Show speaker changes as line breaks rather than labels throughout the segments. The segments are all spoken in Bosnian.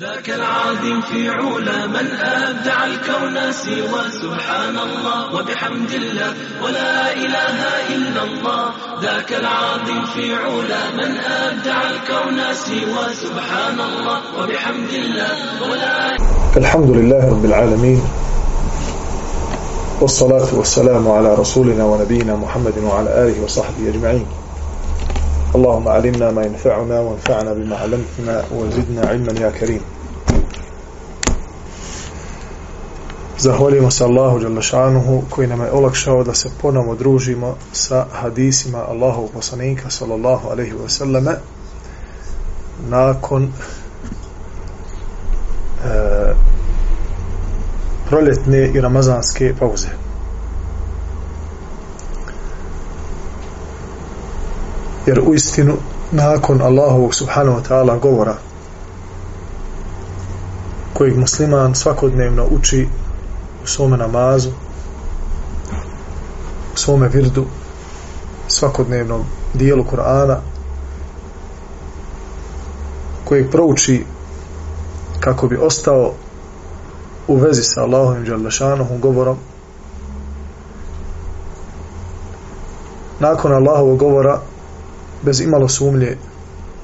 ذاك العظيم في علا من أبدع الكون سوى سبحان الله وبحمد الله ولا إله إلا الله. ذاك العظيم في علا من أبدع الكون سوى سبحان الله وبحمد الله ولا
الحمد لله رب العالمين. والصلاة والسلام على رسولنا ونبينا محمد وعلى آله وصحبه أجمعين. اللهم علمنا ما ينفعنا وانفعنا بما علمتنا وزدنا علما يا كريم. Zahvaljujemo se Allahu Đalešanuhu koji nam je olakšao da se ponovo družimo sa hadisima Allahovog poslanika sallallahu alaihi wa sallame nakon e, proljetne i ramazanske pauze. Jer u istinu nakon Allahovog subhanahu wa ta'ala govora kojeg musliman svakodnevno uči u svome namazu u svome virdu svakodnevnom dijelu Kur'ana kojeg prouči kako bi ostao u vezi sa Allahovim Đalešanohom govorom. Nakon Allahovog govora bez imalo sumlje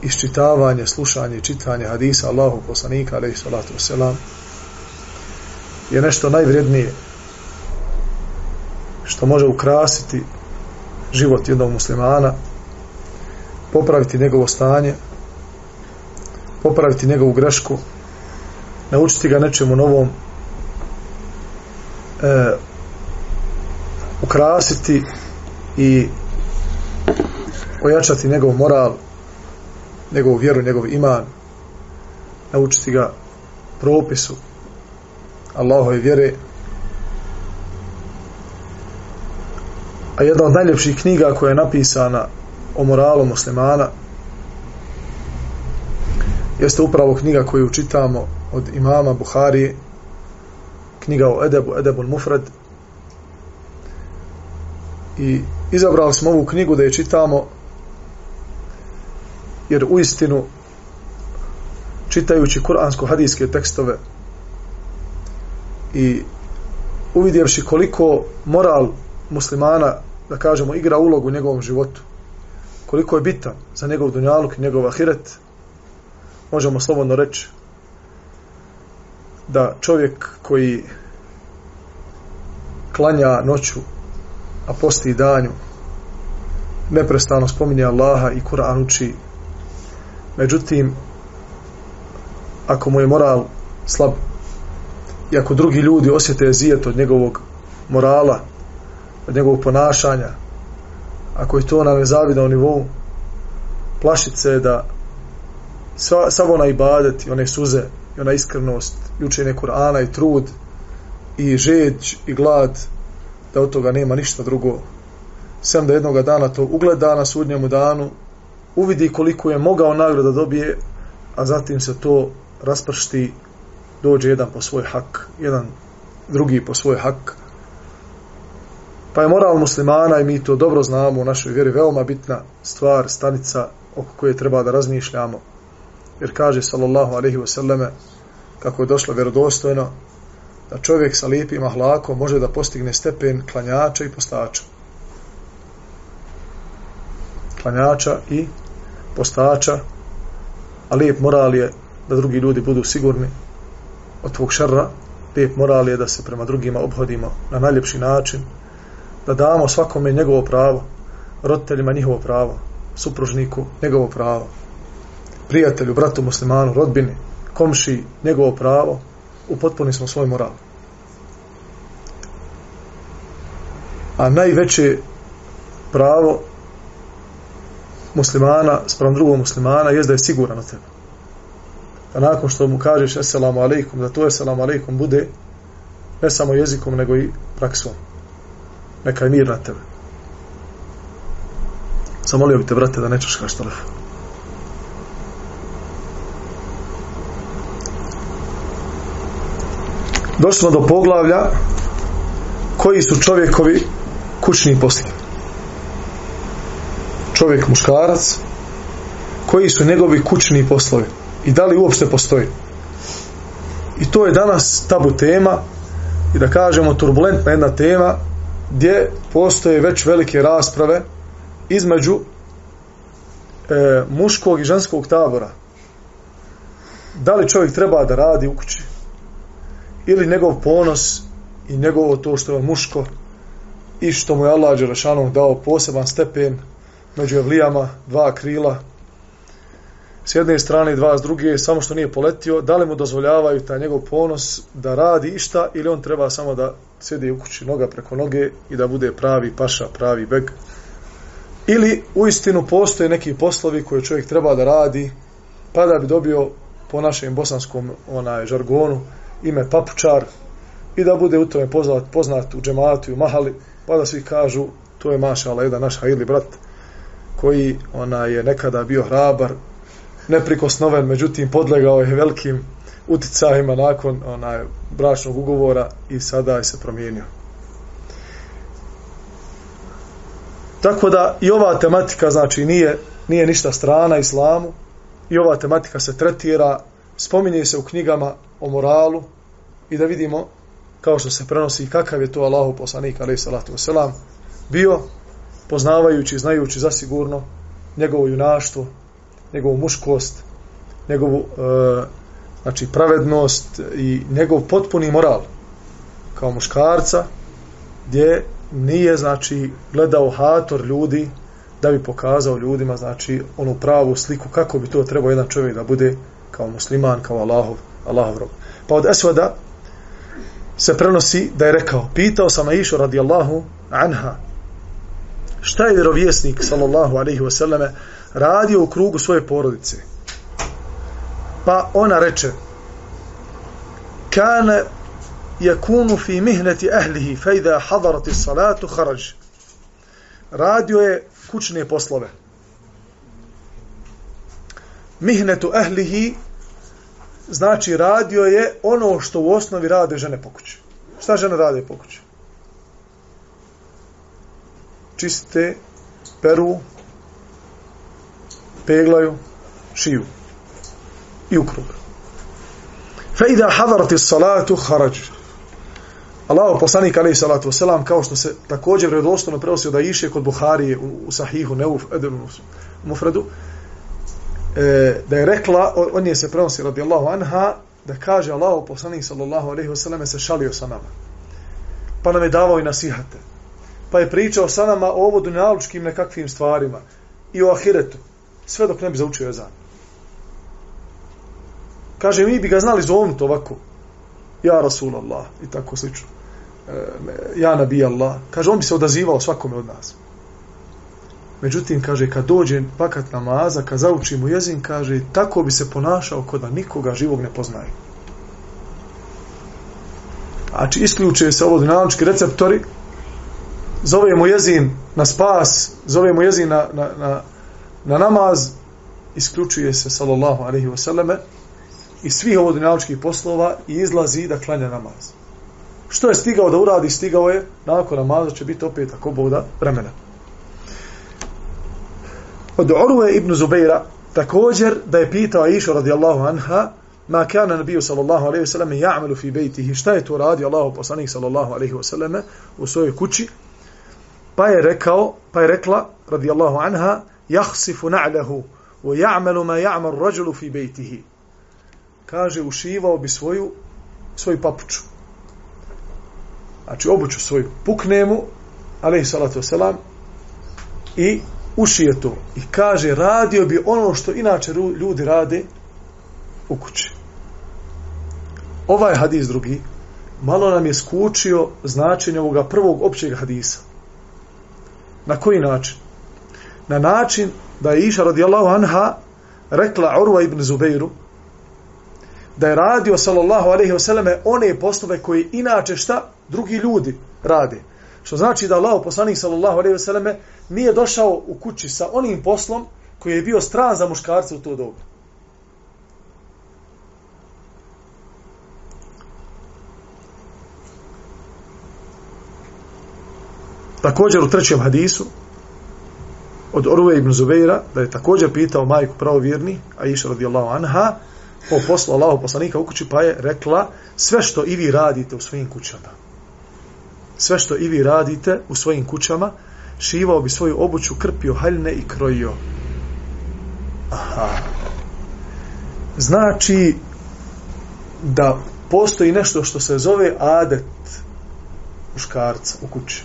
iščitavanje, slušanje i čitanje hadisa Allahog poslanika alaihi salatu wasalam je nešto najvrednije što može ukrasiti život jednog muslimana popraviti njegovo stanje popraviti njegovu grešku naučiti ga nečemu novom e, ukrasiti i ojačati njegov moral njegovu vjeru, njegov iman naučiti ga propisu. Allahove vjere. A jedna od najljepših knjiga koja je napisana o moralu muslimana jeste upravo knjiga koju čitamo od imama Buharije knjiga o Edebu, Edebul Mufred i izabrali smo ovu knjigu da je čitamo jer u istinu čitajući kuransko-hadijske tekstove i uvidjevši koliko moral muslimana, da kažemo, igra ulogu u njegovom životu, koliko je bitan za njegov dunjaluk i njegov ahiret, možemo slobodno reći da čovjek koji klanja noću, a posti danju, neprestano spominje Allaha i Kur'an uči. Međutim, ako mu je moral slab, i ako drugi ljudi osjete zijet od njegovog morala, od njegovog ponašanja, ako je to na nezavidnom nivou, plašit se da sva, sav ona ibadet i one suze i ona iskrenost i učenje Kur'ana i trud i žeđ i glad da od toga nema ništa drugo. Sem da jednog dana to ugleda na sudnjemu danu uvidi koliko je mogao nagrada dobije a zatim se to raspršti dođe jedan po svoj hak, jedan drugi po svoj hak. Pa je moral muslimana i mi to dobro znamo u našoj vjeri veoma bitna stvar, stanica oko koje treba da razmišljamo. Jer kaže sallallahu alaihi wa sallame kako je došlo vjerodostojno da čovjek sa lijepim ahlakom može da postigne stepen klanjača i postača. Klanjača i postača a lijep moral je da drugi ljudi budu sigurni od tvog šerra, lijep moral je da se prema drugima obhodimo na najljepši način, da damo svakome njegovo pravo, roditeljima njihovo pravo, supružniku njegovo pravo, prijatelju, bratu muslimanu, rodbini, komši njegovo pravo, upotpuni smo svoj moral. A najveće pravo muslimana sprem drugog muslimana je da je siguran od tebe da nakon što mu kažeš assalamu alaikum, da to assalamu alaikum bude ne samo jezikom, nego i praksom. Neka je mir na tebe. Zamolio bi te, brate, da nećeš kaš telefon. Došlo do poglavlja koji su čovjekovi kućni posli. Čovjek muškarac, koji su njegovi kućni poslovi i da li uopšte postoji. I to je danas tabu tema i da kažemo turbulentna jedna tema gdje postoje već velike rasprave između e, muškog i ženskog tabora. Da li čovjek treba da radi u kući ili njegov ponos i njegovo to što je muško i što mu je Allah Đerašanom dao poseban stepen među evlijama, dva krila s jedne strane dva s druge, samo što nije poletio, da li mu dozvoljavaju taj njegov ponos da radi išta ili on treba samo da sjedi u kući noga preko noge i da bude pravi paša, pravi beg. Ili u istinu postoje neki poslovi koje čovjek treba da radi pa da bi dobio po našem bosanskom onaj žargonu ime papučar i da bude u tome poznat, poznat u džematu i u mahali pa da svi kažu to je mašala jedan naš hajli brat koji ona je nekada bio hrabar neprikosnoven, međutim podlegao je velikim uticajima nakon onaj bračnog ugovora i sada je se promijenio. Tako da i ova tematika znači nije, nije ništa strana islamu i ova tematika se tretira, spominje se u knjigama o moralu i da vidimo kao što se prenosi kakav je to Allahu poslanik alaih salatu wasalam bio poznavajući, znajući zasigurno njegovo junaštvo, njegovu muškost, njegovu e, znači pravednost i njegov potpuni moral kao muškarca gdje nije znači gledao hator ljudi da bi pokazao ljudima znači onu pravu sliku kako bi to trebao jedan čovjek da bude kao musliman, kao Allahov, Allahov rob. Pa od Esvada se prenosi da je rekao, pitao sam Aishu radijallahu anha, šta je vjerovjesnik sallallahu alaihi wasallame radio u krugu svoje porodice. Pa ona reče, kane yakunu fi mihnati ahlihi fa idha hadarat as-salatu kharaj. Radio je kućne poslove. Mihnetu ahlihi znači radio je ono što u osnovi rade žene po kući. Šta žene rade po kući? Čiste, peru, peglaju, šiju i u krug. Fa idha hadarati salatu kharaj. Allahu poslanik alejhi salatu vesselam kao što se također vjerodostojno prenosi da iše kod Buharije u, u sahihu ne u Mufradu Mufredu e, da je rekla on je se prenosi radijallahu anha da kaže Allahu poslanik sallallahu alejhi ve selleme se šalio sa nama. Pa nam je davao i nasihate. Pa je pričao sa nama o ovo dunjalučkim nekakvim stvarima i o ahiretu sve dok ne bi zaučio ezan. Kaže, mi bi ga znali zovnuti ovako. Ja Rasul Allah i tako slično. E, ja Nabi Allah. Kaže, on bi se odazivao svakome od nas. Međutim, kaže, kad dođe pakat namaza, kad zauči mu jezin, kaže, tako bi se ponašao kod da nikoga živog ne poznaje. Znači, isključuje se ovo dinamički receptori, zove mu jezin na spas, zove mu jezin na, na, na, na namaz isključuje se sallallahu alaihi wa sallame i svih ovo dinamičkih poslova i izlazi da klanja namaz. Što je stigao da uradi? Stigao je, nakon namaza će biti opet ako boda vremena. Od Urve ibn Zubeira također da je pitao Aisha radijallahu anha ma kana nabiju sallallahu alaihi wa sallame ja'malu fi bejtihi šta je to radio Allahu poslanik sallallahu alaihi wa sallame u svojoj kući pa je rekao pa je rekla radijallahu anha jahsifu na'lahu wa ya'malu ma ja'mal rajulu fi baytihi kaže ušivao bi svoju svoju papuču. Znači obuću svoju pukne mu alejhi salatu vesselam i ušije to. I kaže radio bi ono što inače ljudi rade u kući. Ovaj hadis drugi malo nam je skučio značenje ovoga prvog općeg hadisa. Na koji način? na način da je Iša radijallahu anha rekla Urva ibn Zubeiru da je radio sallallahu alaihi vseleme one postove koje inače šta drugi ljudi rade. Što znači da Allah poslanik sallallahu alaihi vseleme nije došao u kući sa onim poslom koji je bio stran za muškarce u to dobu. Također u trećem hadisu od Orve ibn Zubeira da je također pitao majku pravovjerni a iša radijallahu anha o poslu Allahu poslanika u kući pa je rekla sve što i vi radite u svojim kućama sve što i vi radite u svojim kućama šivao bi svoju obuću krpio haljne i krojio aha znači da postoji nešto što se zove adet muškarca u kući.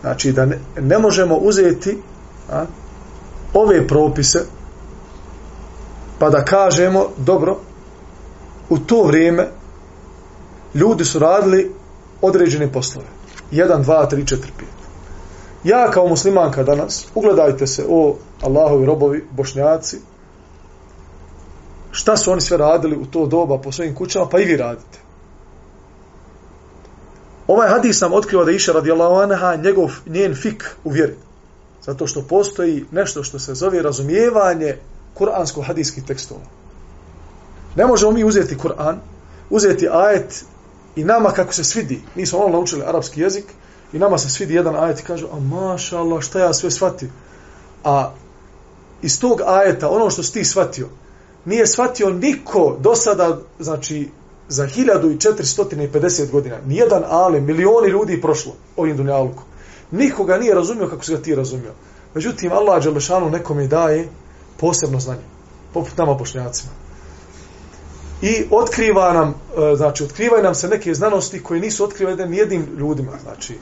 Znači da ne, ne možemo uzeti a, ove propise pa da kažemo dobro u to vrijeme ljudi su radili određene poslove. 1, 2, 3, 4, 5. Ja kao muslimanka danas, ugledajte se o Allahovi robovi, bošnjaci, šta su oni sve radili u to doba po svojim kućama, pa i vi radite. Ovaj hadis nam otkriva da iša radijallahu anha njegov njen fik u vjeri. Zato što postoji nešto što se zove razumijevanje kuransko-hadijskih tekstova. Ne možemo mi uzeti Kur'an, uzeti ajet i nama kako se svidi. Mi smo ono naučili arapski jezik i nama se svidi jedan ajet i kažu, a maša Allah, šta ja sve shvati? A iz tog ajeta, ono što si ti shvatio, nije shvatio niko do sada, znači, za 1450 godina, nijedan ale, milioni ljudi prošlo ovim dunjalkom. Nikoga nije razumio kako se ga ti razumio. Međutim, Allah Đelešanu je daje posebno znanje, poput nama bošnjacima. I otkriva nam, e, znači, otkrivaju nam se neke znanosti koje nisu otkrivene nijednim ljudima, znači.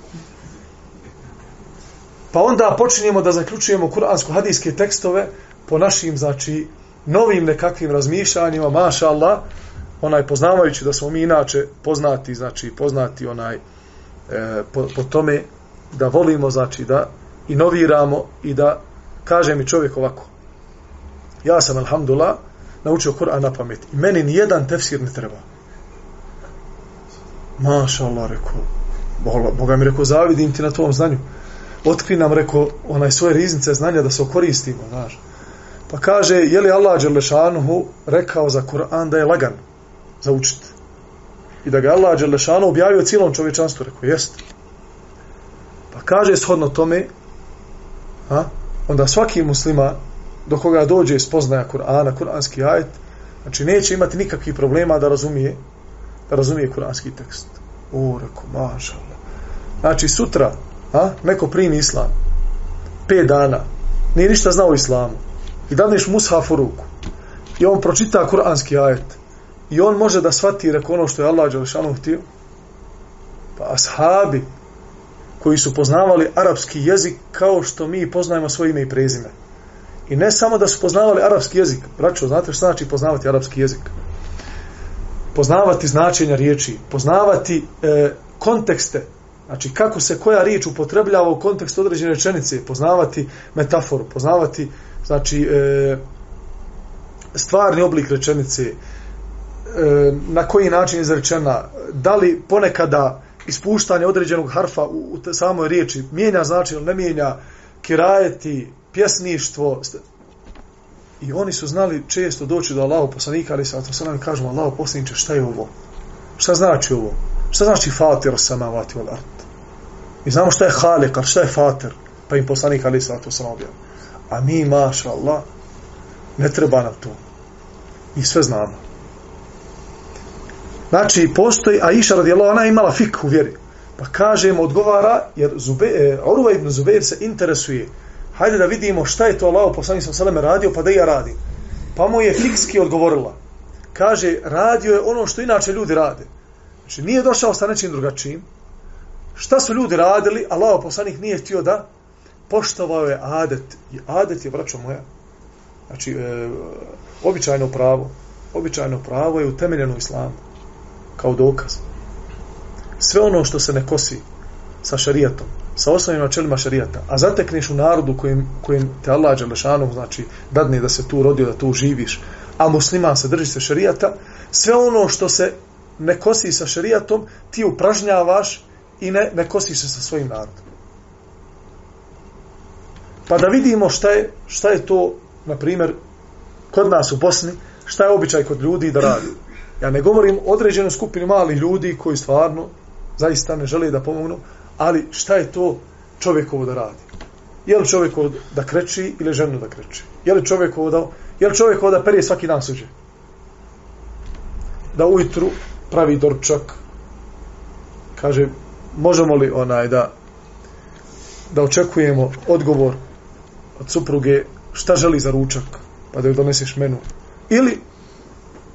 Pa onda počinjemo da zaključujemo kuransko-hadijske tekstove po našim, znači, novim nekakvim razmišljanjima, maša Allah, onaj poznavajući da smo mi inače poznati, znači poznati onaj e, po, po tome da volimo, znači da inoviramo i da kaže mi čovjek ovako. Ja sam, alhamdulillah, naučio Kur'an na pamet. I meni ni jedan tefsir ne treba. Maša Allah, rekao. Boga, Boga mi rekao, zavidim ti na tom znanju. Otkri nam, rekao, onaj svoje riznice znanja da se okoristimo, znaš. Pa kaže, je li Allah Đelešanuhu rekao za Kur'an da je lagan za učit? I da ga Allah Đelešanu objavio cijelom čovječanstvu, rekao, jeste. Kaže, shodno tome, a, onda svaki muslima, do koga dođe spoznaja Kur'ana, kur'anski ajet, znači neće imati nikakvih problema da razumije, da razumije kur'anski tekst. O, reko, mašallah. Znači, sutra, a, neko primi islam, pet dana, nije ništa znao o islamu, i dadneš mushaf u ruku i on pročita kuranski ajet i on može da shvati reko ono što je Allah Đelešanu htio pa ashabi koji su poznavali arapski jezik kao što mi poznajemo svoje ime i prezime. I ne samo da su poznavali arapski jezik braćo, znate što znači poznavati arapski jezik? Poznavati značenja riječi poznavati e, kontekste Znači, kako se koja riječ upotrebljava u kontekstu određene rečenice, poznavati metaforu, poznavati znači e, stvarni oblik rečenice e, na koji način je izrečena da li ponekada ispuštanje određenog harfa u, u samoj riječi. Mijenja znači ili ne mijenja kirajeti, pjesništvo i oni su znali često doći do Allaho poslanika ali sa to nam kažemo Allaho poslaniče šta je ovo? Šta znači ovo? Šta znači fatir samavati od art mi znamo šta je halik šta je fatir? Pa im poslanik ali sa to se nam objavio. A mi, maša Allah, ne treba nam to. Mi sve znamo. Znači, postoji, a iša radijela, ona imala fik u vjeri. Pa kažemo, odgovara, jer Zube, e, Orva ibn Zubeir se interesuje. Hajde da vidimo šta je to Allah poslanik sam sveme radio, pa da ja radim. Pa mu je fikski odgovorila. Kaže, radio je ono što inače ljudi rade. Znači, nije došao sa nečim drugačijim. Šta su ljudi radili, Allah poslanik nije htio da poštovao je adet. I adet je, braćo moja, znači, e, običajno pravo, običajno pravo je utemeljeno u islamu, kao dokaz. Sve ono što se ne kosi sa šarijatom, sa osnovnim načelima šarijata, a zatekneš u narodu kojim, kojim te Allah Đelešanu, znači, dadne da se tu rodio, da tu živiš, a musliman se drži se šarijata, sve ono što se ne kosi sa šarijatom, ti upražnjavaš i ne, ne kosiš se sa svojim narodom pa da vidimo šta je, šta je to, na primjer, kod nas u Bosni, šta je običaj kod ljudi da radi. Ja ne govorim određenu skupinu malih ljudi koji stvarno zaista ne žele da pomognu, Ali šta je to čovjekovo da radi? Je li čovjekovo da kreći ili ženu da kreći? Je li čovjekovo da, je li čovjekovo da perije svaki dan suđe? Da ujutru pravi dorčak, kaže, možemo li onaj da da očekujemo odgovor od supruge šta želi za ručak, pa da joj doneseš menu. Ili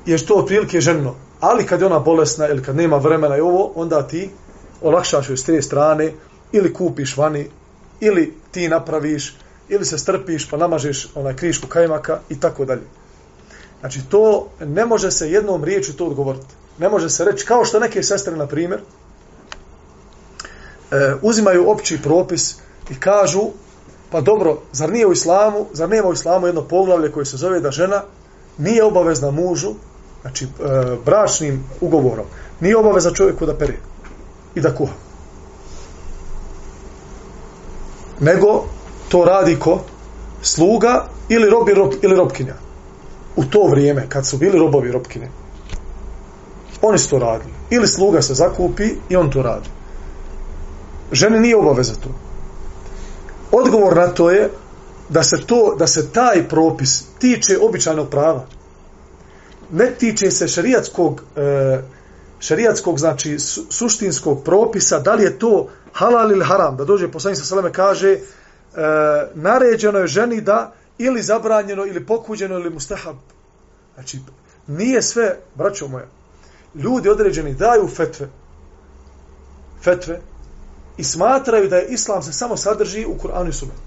je to otprilike ženo, ali kad je ona bolesna ili kad nema vremena i ovo, onda ti olakšaš joj s te strane, ili kupiš vani, ili ti napraviš, ili se strpiš pa namažeš onaj krišku kajmaka i tako dalje. Znači to ne može se jednom riječu to odgovoriti. Ne može se reći kao što neke sestre na primjer e, uzimaju opći propis i kažu pa dobro, zar nije u islamu, zar nema u islamu jedno poglavlje koje se zove da žena nije obavezna mužu, znači e, bračnim ugovorom, nije obaveza čovjeku da pere i da kuha. Nego to radi ko? Sluga ili rob, rob ili robkinja. U to vrijeme, kad su bili robovi robkine, oni su to radili. Ili sluga se zakupi i on to radi. Žene nije obaveza to. Odgovor na to je da se to da se taj propis tiče običajnog prava. Ne tiče se šerijatskog e, šerijatskog znači suštinskog propisa, da li je to halal ili haram, da dođe poslanik sa seleme kaže e, naređeno je ženi da ili zabranjeno ili pokuđeno ili mustahab. Znači nije sve, braćo moja, ljudi određeni daju fetve fetve i smatraju da je islam se samo sadrži u Kur'anu i Sunnetu.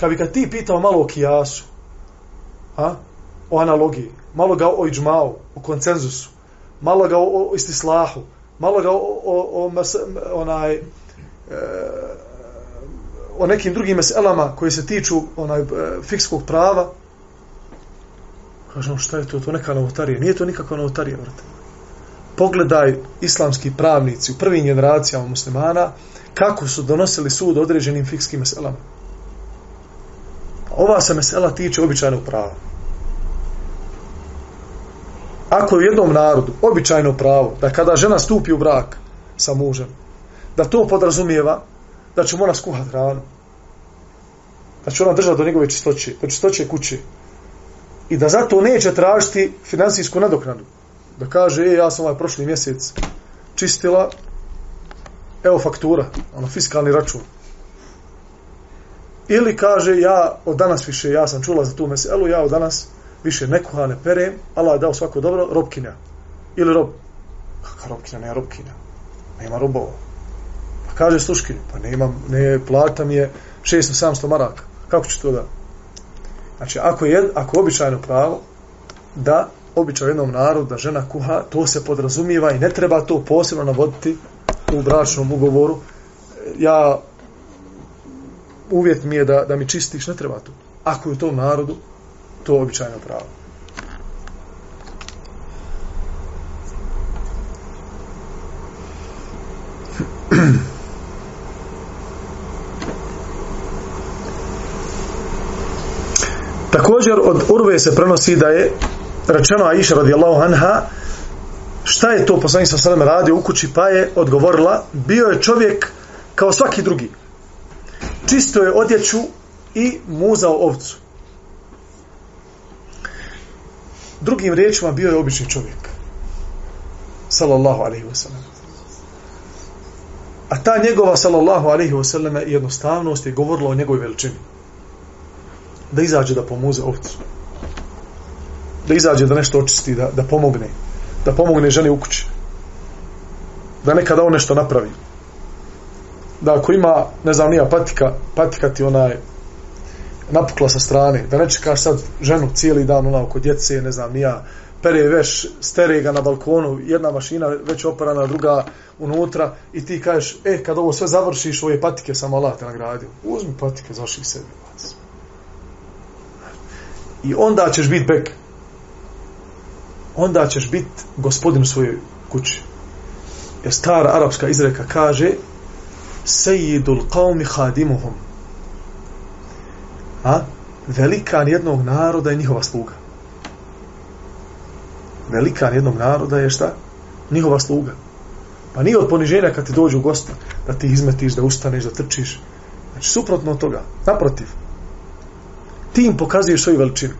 Kad bi kad ti pitao malo o kijasu, a, o analogiji, malo ga o iđmao, o koncenzusu, malo ga o, o istislahu, malo ga o, o, o mes, onaj, e, o nekim drugim meselama koji se tiču onaj e, fikskog prava, kažemo šta je to, to neka novotarija, nije to nikakva novotarija, vrte pogledaj islamski pravnici u prvim generacijama muslimana kako su donosili sud određenim fikskim meselama. Ova se mesela tiče običajnog prava. Ako je u jednom narodu običajno pravo da kada žena stupi u brak sa mužem, da to podrazumijeva da će ona skuhati hranu, da će ona držati do njegove čistoće, do čistoće kuće i da zato neće tražiti finansijsku nadoknadu da kaže, e, ja sam ovaj prošli mjesec čistila, evo faktura, ono, fiskalni račun. Ili kaže, ja od danas više, ja sam čula za tu meselu, ja od danas više ne kuha, ne perem, Allah je dao svako dobro, robkinja. Ili rob, kakva robkinja, ne robkinja, nema robova. Pa kaže sluškinju, pa ne imam, ne, plata mi je 600-700 maraka, kako ću to da? Znači, ako je, ako je običajno pravo, da običaj jednom narodu da žena kuha, to se podrazumijeva i ne treba to posebno navoditi u bračnom ugovoru. Ja uvjet mi je da, da mi čistiš, ne treba to. Ako je u tom narodu, to običajno pravo. Također od Urve se prenosi da je rečeno Aisha radijallahu anha šta je to poslanik sa sallam radio u kući pa je odgovorila bio je čovjek kao svaki drugi čisto je odjeću i muzao ovcu drugim riječima bio je obični čovjek sallallahu alaihi wasallam a ta njegova sallallahu alaihi wasallam jednostavnost je govorila o njegovoj veličini da izađe da pomuze ovcu da izađe da nešto očisti, da, da pomogne. Da pomogne ženi u kući. Da nekada on nešto napravi. Da ako ima, ne znam, nija patika, patika ti onaj napukla sa strane, da ne čekaš sad ženu cijeli dan ona oko djece, ne znam, nija pere veš, stere ga na balkonu, jedna mašina već operana, druga unutra i ti kažeš, e, kad ovo sve završiš, ove patike sam Allah te nagradio. Uzmi patike, zaši sebi. I onda ćeš biti bek onda ćeš biti gospodin u svojoj kući. Jer stara arapska izreka kaže Sejidul qavmi hadimuhum. A? Velikan jednog naroda je njihova sluga. Velikan jednog naroda je šta? Njihova sluga. Pa nije od poniženja kad ti dođu gosta. da ti izmetiš, da ustaneš, da trčiš. Znači, suprotno od toga. Naprotiv. Ti im pokazuješ svoju veličinu.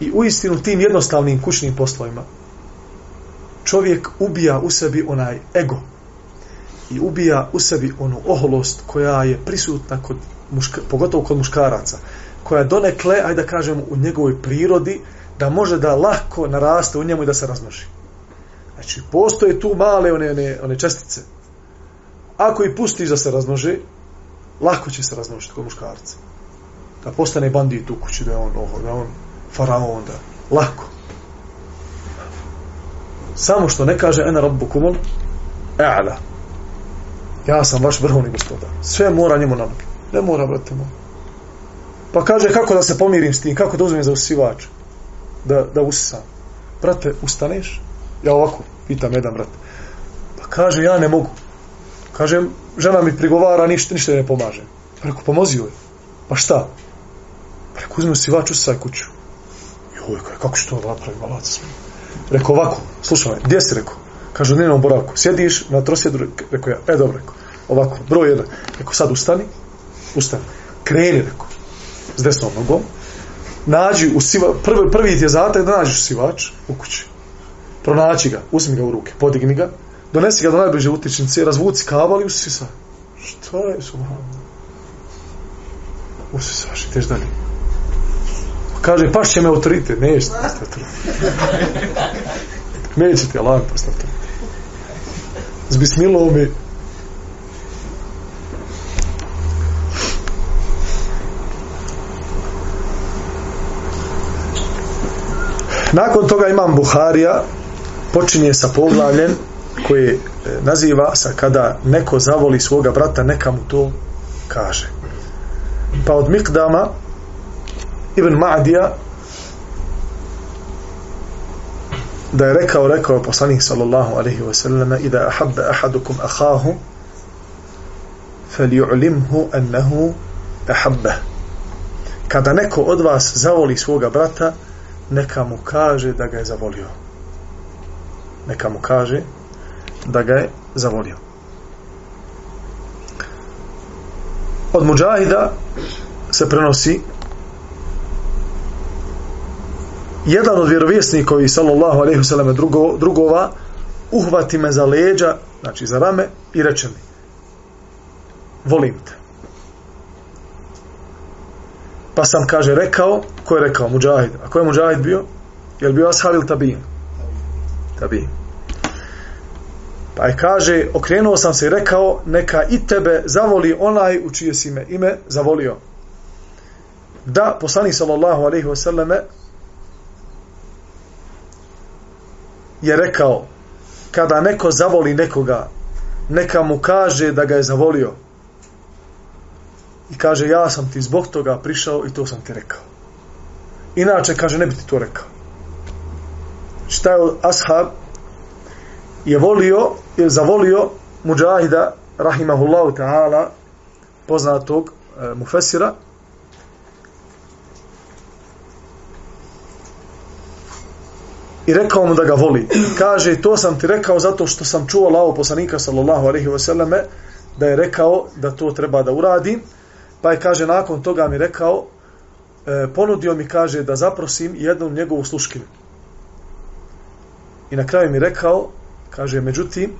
I u istinu tim jednostavnim kućnim poslovima čovjek ubija u sebi onaj ego i ubija u sebi onu oholost koja je prisutna kod muška, pogotovo kod muškaraca koja donekle, ajde da kažem, u njegovoj prirodi da može da lako naraste u njemu i da se razmnoži. Znači, postoje tu male one, one, one čestice. Ako i pustiš da se razmnoži, lako će se razmnožiti kod muškarca. Da postane bandit u kući, da je on ovo, da je on faraon, da lako. Samo što ne kaže ena rabbu kumul, e'ala. Ja sam vaš vrhovni gospodar. Sve mora njemu na noge. Ne mora, brate moj. Pa kaže kako da se pomirim s tim, kako da uzmem za usivač. Da, da usisam. Brate, ustaneš? Ja ovako, pitam jedan brat. Pa kaže, ja ne mogu. Kažem, žena mi prigovara, ništa, ništa ne pomaže. Pa rekao, pomozi joj. Pa šta? Pa rekao, uzmi usivač, usisaj kuću. Joj, kako ću to da napravim, malac? Rekao, ovako, slušaj, gdje si rekao? Kaže, u dnevnom boravku. Sjediš na trosjedu, rekao ja, e, dobro, rekao. Ovako, broj jedan. Rekao, sad ustani, ustani. Kreni, rekao, s desnom nogom. Nađi, usiva, prvi, prvi ti je zatak da nađeš usivač u kući. Pronaći ga, uzmi ga u ruke, podigni ga, donesi ga do najbliže utičnice, razvuci kabal i usisa. Šta je su? Usisaš i teš dalje. Kaže, paš će me autoritet. Neće postati autoritet. Neće ti Allah postati s bismilom i Nakon toga imam Buharija počinje sa poglavljem koje e, naziva sa kada neko zavoli svoga brata neka mu to kaže pa od Mikdama Ibn Ma'dija da je rekao, rekao je poslanik sallallahu alaihi wa sallam i da ahabba ahadukum ahahu فليعلمه أنه أحبه kada neko od vas zavoli svoga brata neka mu kaže da ga je zavolio. Neka mu kaže da ga je zavolio. Od muđahida se prenosi jedan od vjerovjesnikovi sallallahu alaihi sallam drugo, drugova uhvati me za leđa znači za rame i reče mi volim te pa sam kaže rekao ko je rekao? Muđahid a ko je muđahid bio? Je li bio ashab ili tabin? Tabin. Pa je kaže okrenuo sam se i rekao neka i tebe zavoli onaj u čije si me ime zavolio. Da poslanik sallallahu alaihi wasallame je rekao kada neko zavoli nekoga neka mu kaže da ga je zavolio i kaže ja sam ti zbog toga prišao i to sam ti rekao inače kaže ne bi ti to rekao šta je ashab je volio je zavolio muđahida rahimahullahu ta'ala poznatog e, mufesira i rekao mu da ga voli. Kaže, to sam ti rekao zato što sam čuo lao poslanika sallallahu alaihi wasallame da je rekao da to treba da uradim. Pa je, kaže, nakon toga mi rekao, e, ponudio mi, kaže, da zaprosim jednu njegovu sluškinu. I na kraju mi rekao, kaže, međutim,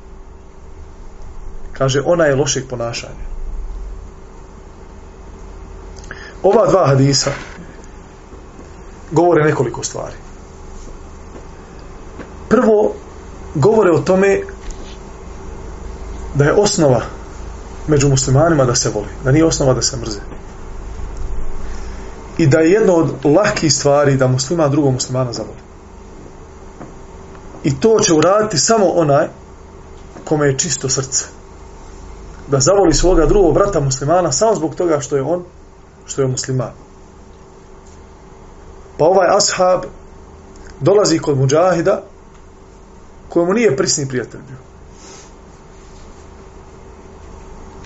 kaže, ona je lošeg ponašanja. Ova dva hadisa govore nekoliko stvari prvo govore o tome da je osnova među muslimanima da se voli, da nije osnova da se mrze. I da je jedno od lahkih stvari da muslima drugog muslimana zavoli. I to će uraditi samo onaj kome je čisto srce. Da zavoli svoga drugog brata muslimana samo zbog toga što je on, što je musliman. Pa ovaj ashab dolazi kod muđahida kojemu nije prisni prijatelj bio.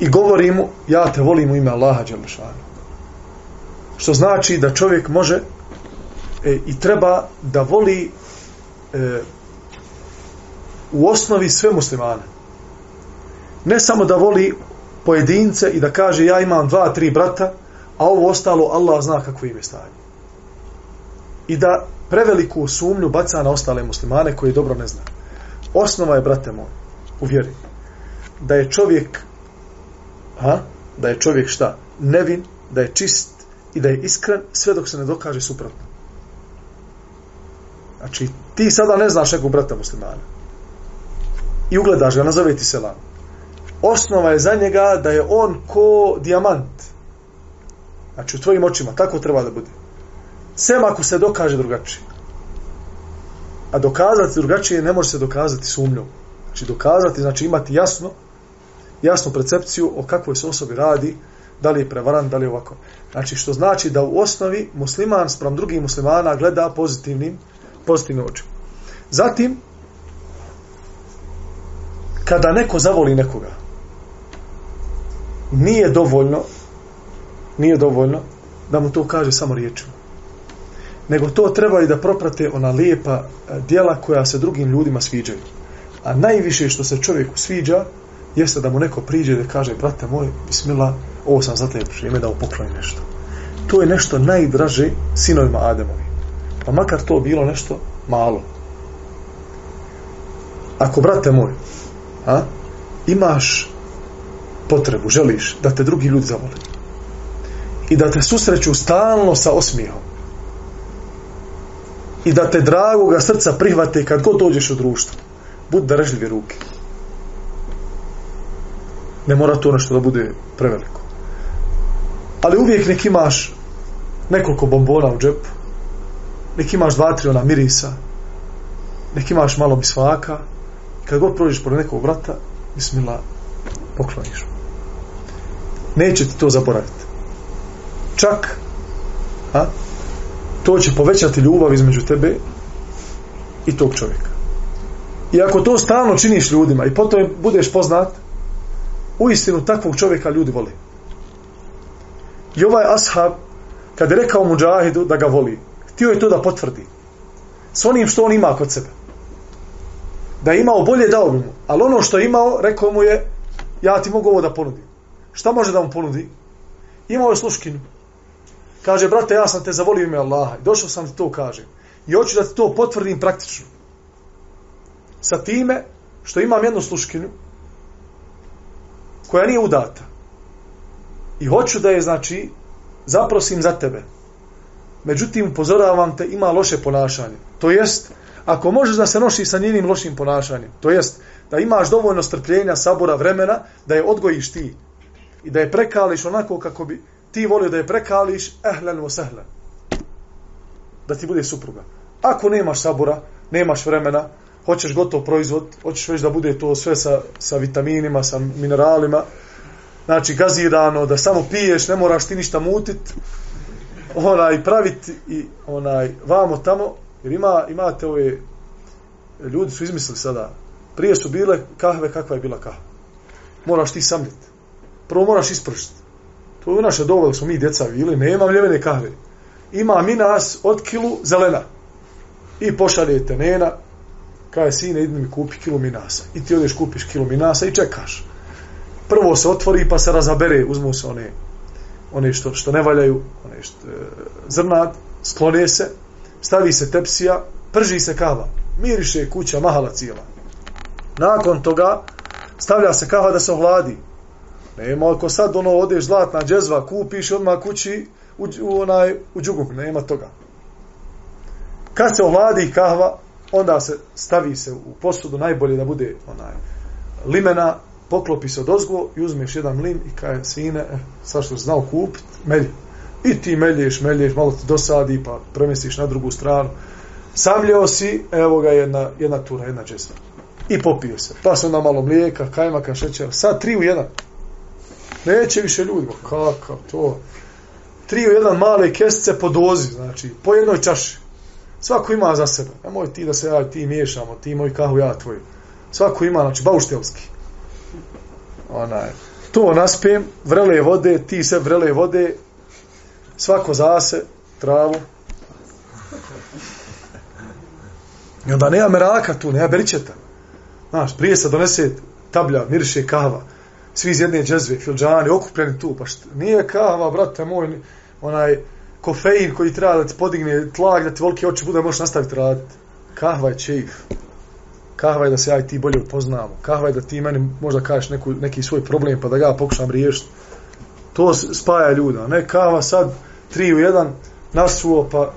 I govori mu, ja te volim u ime Allaha Đelešanu. Što znači da čovjek može e, i treba da voli e, u osnovi sve muslimane. ne samo da voli pojedince i da kaže ja imam dva, tri brata, a ovo ostalo Allah zna kako im je stanje. I da preveliku sumnju baca na ostale muslimane koji dobro ne zna. Osnova je, brate moj, u vjeri, da je čovjek Ha? da je čovjek šta? Nevin, da je čist i da je iskren sve dok se ne dokaže suprotno. Znači, ti sada ne znaš nekog brata muslimana. I ugledaš ga, nazove ti selam. Osnova je za njega da je on ko dijamant. Znači, u tvojim očima, tako treba da bude. Sem ako se dokaže drugačije. A dokazati drugačije ne može se dokazati sumnjom. Znači, dokazati, znači imati jasno, jasnu percepciju o kakvoj se osobi radi, da li je prevaran, da li je ovako. Znači, što znači da u osnovi musliman sprem drugih muslimana gleda pozitivnim, pozitivnim očima. Zatim, kada neko zavoli nekoga, nije dovoljno, nije dovoljno da mu to kaže samo riječima. Nego to treba i da proprate ona lijepa e, dijela koja se drugim ljudima sviđaju. A najviše što se čovjeku sviđa, jeste da mu neko priđe da kaže, brate moj, bismila, ovo sam za tebe prijeme da upokloni nešto. To je nešto najdraže sinovima Ademovi. Pa makar to bilo nešto malo. Ako, brate moj, a, imaš potrebu, želiš da te drugi ljudi zavole i da te susreću stalno sa osmijehom i da te dragoga srca prihvate kad god dođeš u društvo, budi darežljive ruke ne mora to nešto da bude preveliko. Ali uvijek nek imaš nekoliko bombona u džepu, nek imaš dva, tri ona mirisa, nek imaš malo bisvaka, kad god prođeš pored nekog vrata, bismila, pokloniš. Neće ti to zaboraviti. Čak, a, to će povećati ljubav između tebe i tog čovjeka. I ako to stalno činiš ljudima i potom budeš poznat, u istinu takvog čovjeka ljudi vole. I ovaj ashab, kad je rekao muđahidu da ga voli, htio je to da potvrdi. S onim što on ima kod sebe. Da je imao bolje dao bi mu. Ali ono što je imao, rekao mu je, ja ti mogu ovo da ponudim. Šta može da mu ponudi? Imao je sluškinu. Kaže, brate, ja sam te zavolio ime Allaha. I došao sam ti to kažem. I hoću da ti to potvrdim praktično. Sa time, što imam jednu sluškinu, koja nije udata. I hoću da je, znači, zaprosim za tebe. Međutim, upozoravam te, ima loše ponašanje. To jest, ako možeš da se nošiš sa njenim lošim ponašanjem, to jest, da imaš dovoljno strpljenja, sabora, vremena, da je odgojiš ti i da je prekališ onako kako bi ti volio da je prekališ, ehlen vo sehlen. Da ti bude supruga. Ako nemaš sabora, nemaš vremena, hoćeš gotov proizvod, hoćeš već da bude to sve sa, sa vitaminima, sa mineralima, znači gazirano, da samo piješ, ne moraš ti ništa mutit, onaj, praviti i onaj, vamo tamo, jer ima, imate ove, ljudi su izmislili sada, prije su bile kahve, kakva je bila kahva. Moraš ti samljeti. Prvo moraš ispršiti. To je naše dovolj, smo mi djeca bili, nema mljevene kahve. Ima mi nas od kilu zelena. I pošaljete nena, kaže sine idi mi kupi kilo minasa. I ti odeš kupiš kilo minasa i čekaš. Prvo se otvori pa se razabere uzmu se one one što, što ne valjaju one što, e, zrnat sklone se stavi se tepsija prži se kava. Miriše kuća mahala cijela. Nakon toga stavlja se kava da se ohladi. Nema ako sad ono odeš zlatna džezva kupiš odmah kući u, u, onaj, u džugog nema toga. Kad se ohladi kahva onda se stavi se u posudu najbolje da bude onaj limena, poklopi se od ozgo i uzmeš jedan lim i kaj sine, eh, sad što znao kupit, melj. I ti melješ, melješ, malo ti dosadi pa premestiš na drugu stranu. Samljeo si, evo ga jedna, jedna tura, jedna česma. I popio se. Pa se onda malo mlijeka, kajmaka, šećera. Sad tri u jedan. Neće više ljudi. Kakav to? Tri u jedan male kestice po dozi, znači po jednoj čaši. Svako ima za sebe. Ne moj ti da se ja ti miješamo, ti moj kahu, ja tvoj. Svako ima, znači, bauštelski. Onaj. To naspijem, vrele vode, ti se vrele vode, svako za se, travu. I onda nema meraka tu, nema beričeta. Znaš, prije se donese tablja, miriše kava. svi iz jedne džezve, filđani, okupljeni tu, pa što, nije kava, brate moj, onaj kofein koji treba da ti podigne tlak, da ti volike oči bude, možeš nastaviti raditi. Kahva je čeif. Kahva je da se ja i ti bolje upoznamo. Kahva je da ti meni možda kažeš neku, neki svoj problem pa da ga pokušam riješiti. To spaja ljuda. Ne kahva sad, tri u jedan, nasuo pa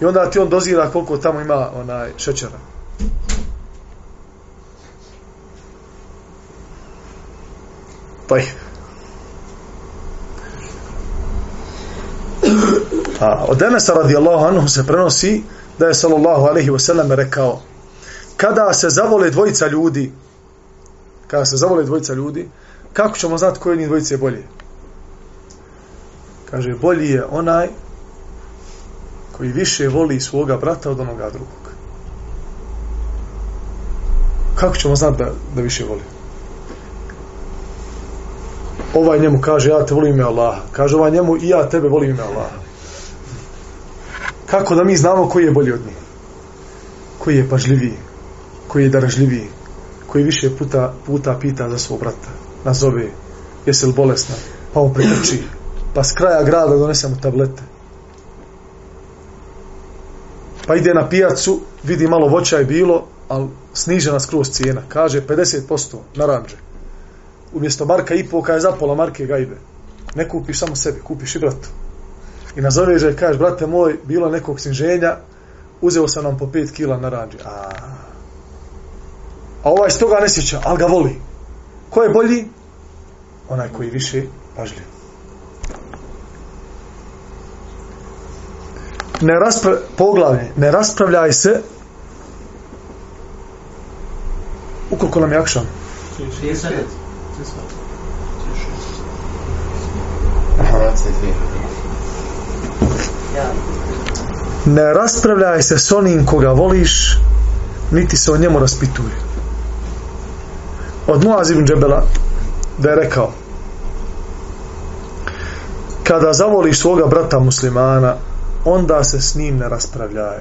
i onda ti on dozira koliko tamo ima onaj šećera. Pa A, od Enesa radijallahu anhu se prenosi da je sallallahu alaihi wasallam rekao kada se zavole dvojica ljudi kada se zavole dvojica ljudi kako ćemo znati koje njih dvojice je bolje? Kaže bolji je onaj koji više voli svoga brata od onoga drugog. Kako ćemo znati da, da više voli? Ovaj njemu kaže ja te volim ime Allaha. Kaže ovaj njemu i ja tebe volim ime Allaha kako da mi znamo koji je bolji od njih? Koji je pažljiviji? Koji je daražljiviji koji više puta, puta pita za svog brata? Nazove jesi li bolesna? Pa mu pretrči. Pa s kraja grada donese mu tablete. Pa ide na pijacu vidi malo voća je bilo ali snižena skroz cijena. Kaže 50% naranđe umjesto marka i pol kaže za pola marke gajbe. Ne kupiš samo sebi kupiš i bratu i nazoveš je, kažeš, brate moj, bilo nekog sniženja, uzeo sam nam po 5 kila na ranđe. A, a ovaj s toga ne sjeća, ali ga voli. Ko je bolji? Onaj koji više pažljiv. Ne raspra poglavlje, ne raspravljaj se ukoliko nam je akšan. Aha, ne raspravljaj se s onim koga voliš niti se o njemu raspituje od Muaz ibn Džebela da je rekao kada zavoliš svoga brata muslimana onda se s njim ne raspravljaj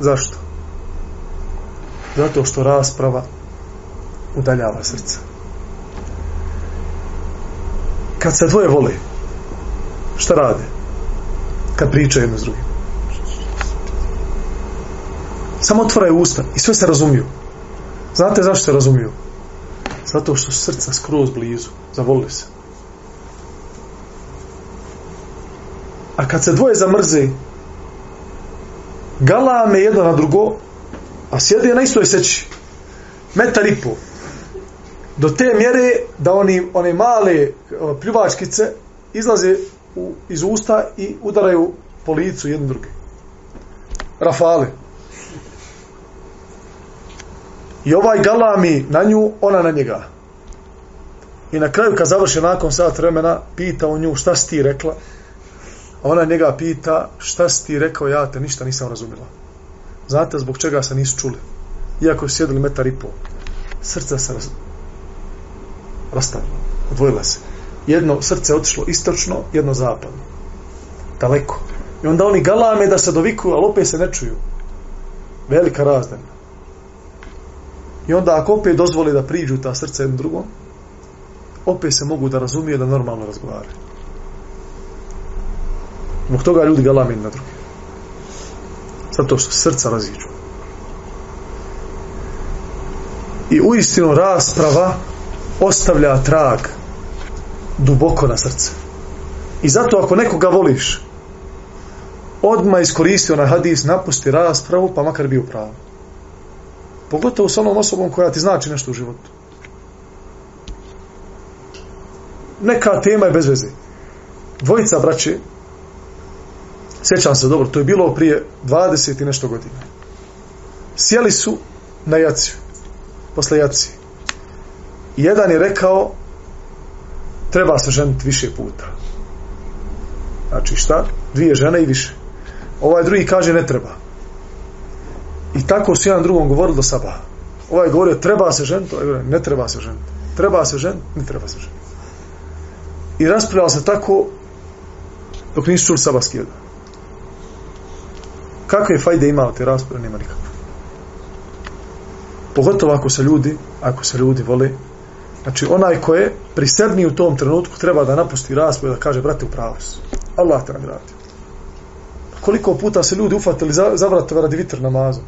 zašto? zato što rasprava udaljava srce kad se dvoje vole, šta rade? Kad pričaju jedno s drugim. Samo otvoraju usta i sve se razumiju. Znate zašto se razumiju? Zato što su srca skroz blizu. Zavolili se. A kad se dvoje zamrze, galame jedno na drugo, a sjede na istoj seći. Metar i pol. Do te mjere da oni, one male pljuvačkice izlaze u, iz usta i udaraju po licu jedne druge. Rafale. I ovaj galami na nju, ona na njega. I na kraju kad završe nakon sat vremena, pita u nju šta si ti rekla. A ona njega pita šta si ti rekao, ja te ništa nisam razumila. Znate zbog čega se nisu čuli. Iako su sjedili metar i pol. Srca se raz... rastavila. Odvojila se jedno srce otišlo istočno, jedno zapadno. Daleko. I onda oni galame da se dovikuju, ali opet se ne čuju. Velika razdana. I onda ako opet dozvoli da priđu ta srce jednom drugom, opet se mogu da razumije da normalno razgovaraju. Zbog toga ljudi galame na druge. Zato što srca raziđu. I u istinu rasprava ostavlja trag duboko na srce. I zato ako nekoga voliš, odmah iskoristi onaj hadis, napusti raspravu, pa makar bio pravo. Pogotovo s onom osobom koja ti znači nešto u životu. Neka tema je bez veze. Dvojica braće, sjećam se dobro, to je bilo prije 20 i nešto godina. Sjeli su na jaciju, posle jacije. Jedan je rekao, treba se ženiti više puta. Znači šta? Dvije žene i više. Ovaj drugi kaže ne treba. I tako su jedan drugom govorili do sabaha. Ovaj govorio treba se ženiti, ovaj govorio ne treba se ženiti. Treba se ženiti, ne treba se ženiti. I raspravljala se tako dok nisu čuli sabahski jedan. Kakve fajde imao te rasprave? Nema nikakve. Pogotovo ako se ljudi, ako se ljudi vole, Znači, onaj ko je prisebni u tom trenutku treba da napusti raspravu da kaže, brate, u pravu. Allah te nagradi. Koliko puta se ljudi ufatili za, za vratove radi vitr namaza?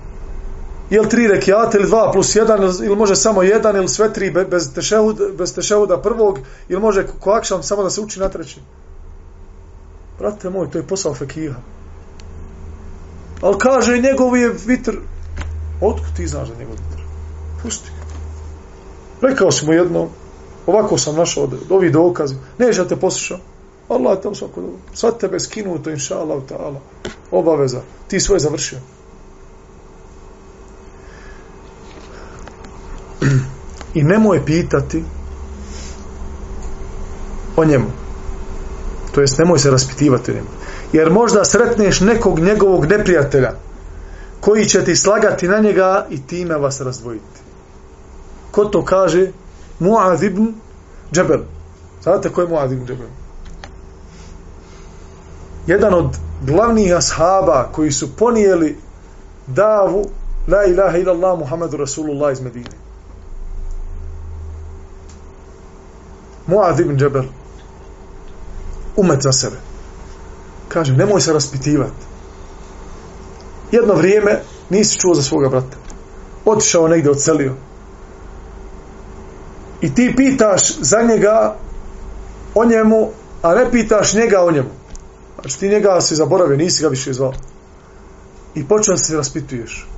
Je li tri rekiate ili dva plus jedan ili može samo jedan ili sve tri bez tešehuda, bez tešehuda prvog ili može ko akšam samo da se uči na treći? Brate moj, to je posao fekiha. Ali kaže, njegov je vitr. Otkud ti znaš da njegov vitr? Pusti. Rekao si mu jedno, ovako sam našao od ovih dokazi, neće da te poslušam. Allah te svako dobro. Sad tebe skinuto, inša Allah, ta'ala. Obaveza. Ti svoje završio. I nemoj pitati o njemu. To jest, nemoj se raspitivati o njemu. Jer možda sretneš nekog njegovog neprijatelja koji će ti slagati na njega i time vas razdvojiti. Ko to kaže? Muaz ibn Džebel. Znate ko je Muaz ibn Džebel? Jedan od glavnih ashaba koji su ponijeli davu La ilaha illallah Muhammedu Rasulullah iz Medine. Mu'ad ibn Džebel. Umet za sebe. Kaže, nemoj se raspitivati. Jedno vrijeme nisi čuo za svoga brata. Otišao negdje, ocelio i ti pitaš za njega o njemu, a ne pitaš njega o njemu. Znači ti njega si zaboravio, nisi ga više zvao. I počeo se raspituješ.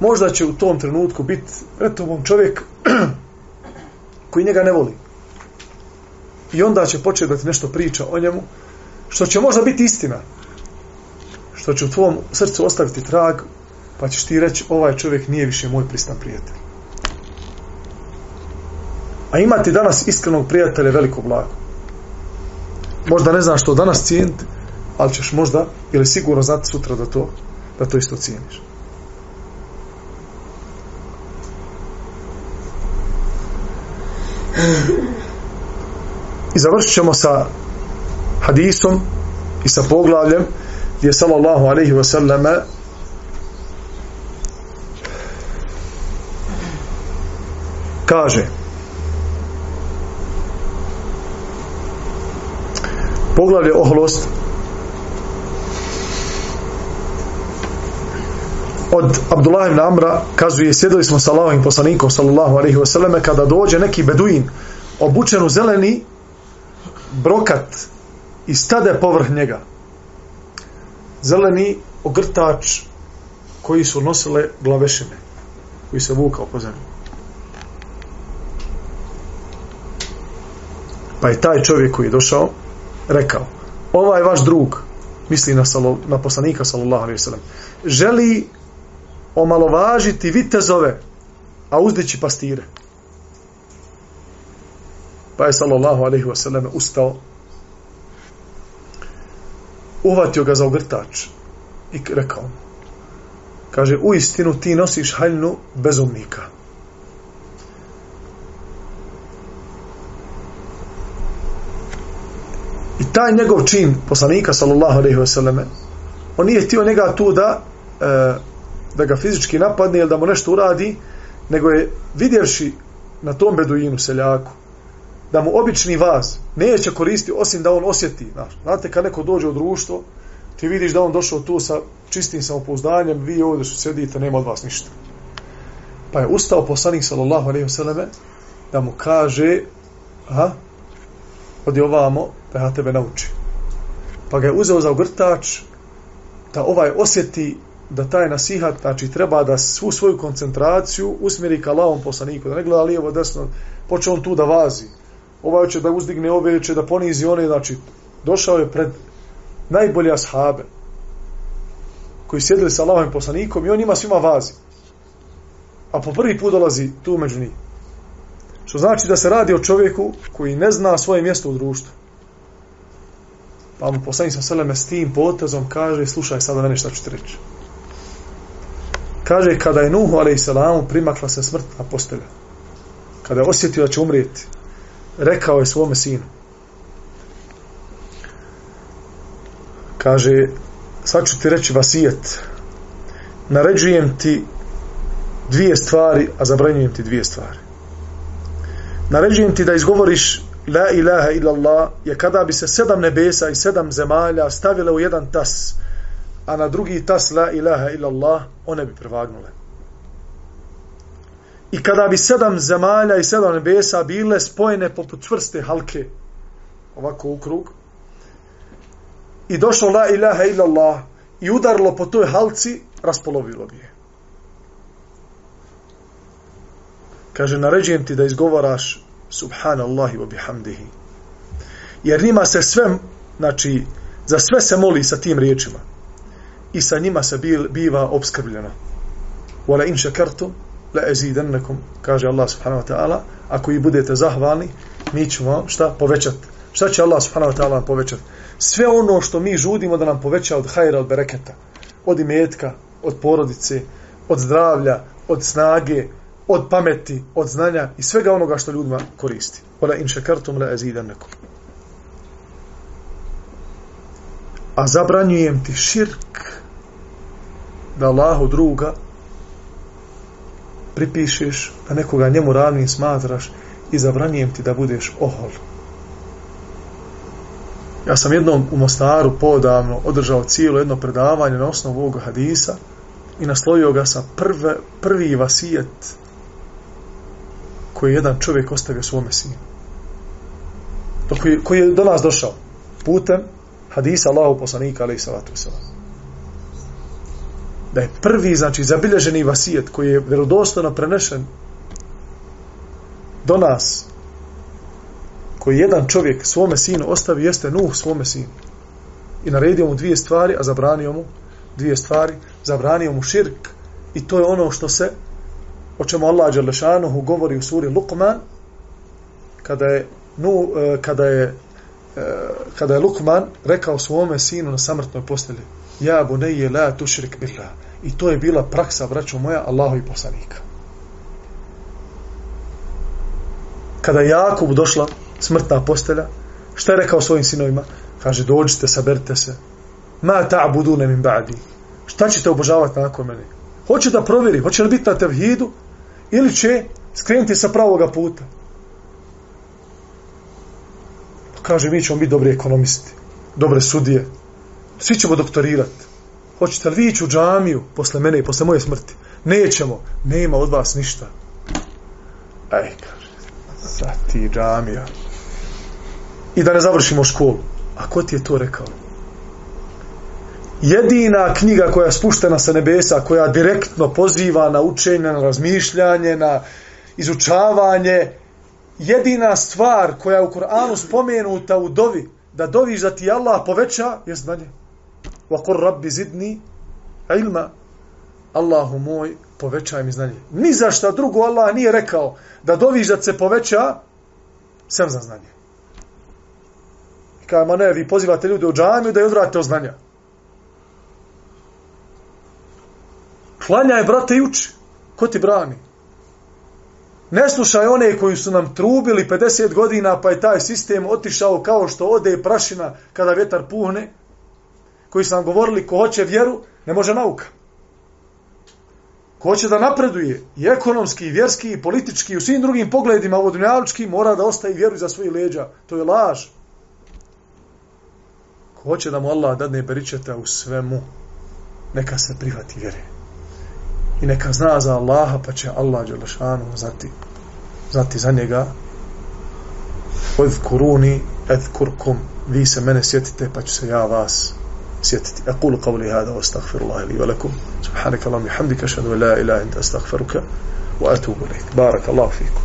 Možda će u tom trenutku biti retovom čovjek koji njega ne voli. I onda će početi da ti nešto priča o njemu, što će možda biti istina. Što će u tvom srcu ostaviti trag, pa ćeš ti reći, ovaj čovjek nije više moj pristan prijatelj. A imati danas iskrenog prijatelja veliko blago. Možda ne znaš što danas cijeniti, ali ćeš možda ili sigurno znati sutra da to, da to isto cijeniš. I završit ćemo sa hadisom i sa poglavljem gdje sallallahu alaihi wa sallame kaže poglavlje oholost. Od Abdullah ibn Amra kazuje sjedili smo sa Allahovim poslanikom sallallahu alejhi wa selleme kada dođe neki beduin obučen u zeleni brokat i stade povrh njega. Zeleni ogrtač koji su nosile glavešine koji se vukao po zemlji. Pa je taj čovjek koji je došao rekao, ovaj vaš drug, misli na, salo, na poslanika sallallahu alaihi sallam, želi omalovažiti vitezove, a uzdići pastire. Pa je sallallahu alaihi wasallam ustao, uvatio ga za ogrtač i rekao kaže, u istinu ti nosiš haljnu bezumnika. I taj njegov čin poslanika sallallahu alejhi ve selleme on nije htio njega tu da e, da ga fizički napadne ili da mu nešto uradi, nego je vidjevši na tom beduinu seljaku da mu obični vaz neće koristiti osim da on osjeti. Znaš, znate, kad neko dođe u društvo, ti vidiš da on došao tu sa čistim samopouzdanjem, vi ovdje što sjedite, nema od vas ništa. Pa je ustao poslanik sallallahu alejhi ve selleme da mu kaže aha, odi ovamo da ja tebe nauči. Pa ga je uzeo za ogrtač da ovaj osjeti da taj nasihat, znači treba da svu svoju koncentraciju usmjeri ka lavom poslaniku, da ne gleda lijevo, desno, poče on tu da vazi. Ovaj će da uzdigne ovaj ove, će da ponizi one, znači došao je pred najbolje ashabe koji sjedili sa lavom poslanikom i on ima svima vazi. A po prvi put dolazi tu među njih. Što znači da se radi o čovjeku koji ne zna svoje mjesto u društvu. Pa mu poslanik sa seleme s tim potezom kaže, slušaj sada mene šta ću ti reći. Kaže, kada je Nuhu, a.s. primakla se smrt na postelja. Kada je osjetio da će umrijeti, rekao je svome sinu. Kaže, sad ću ti reći vasijet. Naređujem ti dvije stvari, a zabranjujem ti dvije stvari naređujem ti da izgovoriš la ilaha illallah je kada bi se sedam nebesa i sedam zemalja stavile u jedan tas a na drugi tas la ilaha illallah one bi prevagnule. I kada bi sedam zemalja i sedam nebesa bile spojene poput čvrste halke ovako u krug i došlo la ilaha illallah i udarilo po toj halci raspolovilo bi je. Kaže naređujem ti da izgovaraš subhanallahi wa bihamdihi. Jer njima se sve znači za sve se moli sa tim riječima. I sa njima se bil, biva obskrbljeno. Wala in shakartum la azidannakum kaže Allah subhanahu wa ta'ala. Ako i budete zahvalni mi ćemo vam šta? Povećati šta će Allah subhanahu wa ta'ala povećati sve ono što mi žudimo da nam poveća od hajra, od bereketa od imetka, od porodice od zdravlja, od snage od pameti, od znanja i svega onoga što ljudima koristi. Ola in šekartum la azidan nekom. A zabranjujem ti širk da Allahu druga pripišeš, da nekoga njemu ravnim smatraš i zabranjujem ti da budeš ohol. Ja sam jednom u Mostaru podavno održao cijelo jedno predavanje na osnovu ovog hadisa i naslovio ga sa prve, prvi vasijet koji je jedan čovjek ostavio svome sinu. Pa koji, koji je do nas došao putem hadisa Allahu poslanika alaih salatu wasalam. Da je prvi, znači, zabilježeni vasijet koji je vjerodostojno prenešen do nas koji jedan čovjek svome sinu ostavi jeste Nuh svome sinu. I naredio mu dvije stvari, a zabranio mu dvije stvari. Zabranio mu širk i to je ono što se o čemu Allah Đelešanuhu govori u suri Luqman kada je nu, e, kada je e, kada je Luqman rekao svome sinu na samrtnoj postelji ja buneje la tušrik billah. I to je bila praksa braćo moja Allahu i poslanika. Kada je Jakub došla smrtna postelja šta je rekao svojim sinovima? Kaže dođite saberite se. Ma ta'budune min ba'di. Šta ćete obožavati nakon mene? Hoće da provjeri hoće li biti na tevhidu? Ili će skrenuti sa pravoga puta. Pa kaže, mi ćemo biti dobri ekonomisti, dobre sudije, svi ćemo doktorirati. Hoćete li vi ići u džamiju posle mene i posle moje smrti? Nećemo, nema od vas ništa. Ej, kaže, sad ti džamija. I da ne završimo školu. A ko ti je to rekao? Jedina knjiga koja je spuštena sa nebesa, koja direktno poziva na učenje, na razmišljanje, na izučavanje, jedina stvar koja je u Koranu spomenuta u dovi, da doviš da ti Allah poveća, je znanje. Vakor rabbi zidni ilma, Allahu moj, povećaj mi znanje. Ni za šta drugo Allah nije rekao da doviš da se poveća, sem za znanje. Kaj, ma ne, vi pozivate ljude u džamiju da je odvrate od znanja. Klanjaj, brate, i uči. Ko ti brani? Ne slušaj one koji su nam trubili 50 godina, pa je taj sistem otišao kao što ode prašina kada vjetar puhne, koji su nam govorili ko hoće vjeru, ne može nauka. Ko hoće da napreduje i ekonomski, i vjerski, i politički, i u svim drugim pogledima vodunjalički, mora da ostaje vjeru za svoje leđa. To je laž. Ko hoće da mu Allah dadne beričeta u svemu, neka se prihvati vjere i neka zna za Allaha pa će Allah Đelešanu znati, zati za njega. Od kuruni ed kurkum vi se mene sjetite pa ću se ja vas sjetiti. Aqulu qavli hada wa astaghfirullah li wa lakum. Subhanaka Allahumma hamdika ashhadu an la ilaha illa astaghfiruka wa atubu ilayk. Barakallahu fikum.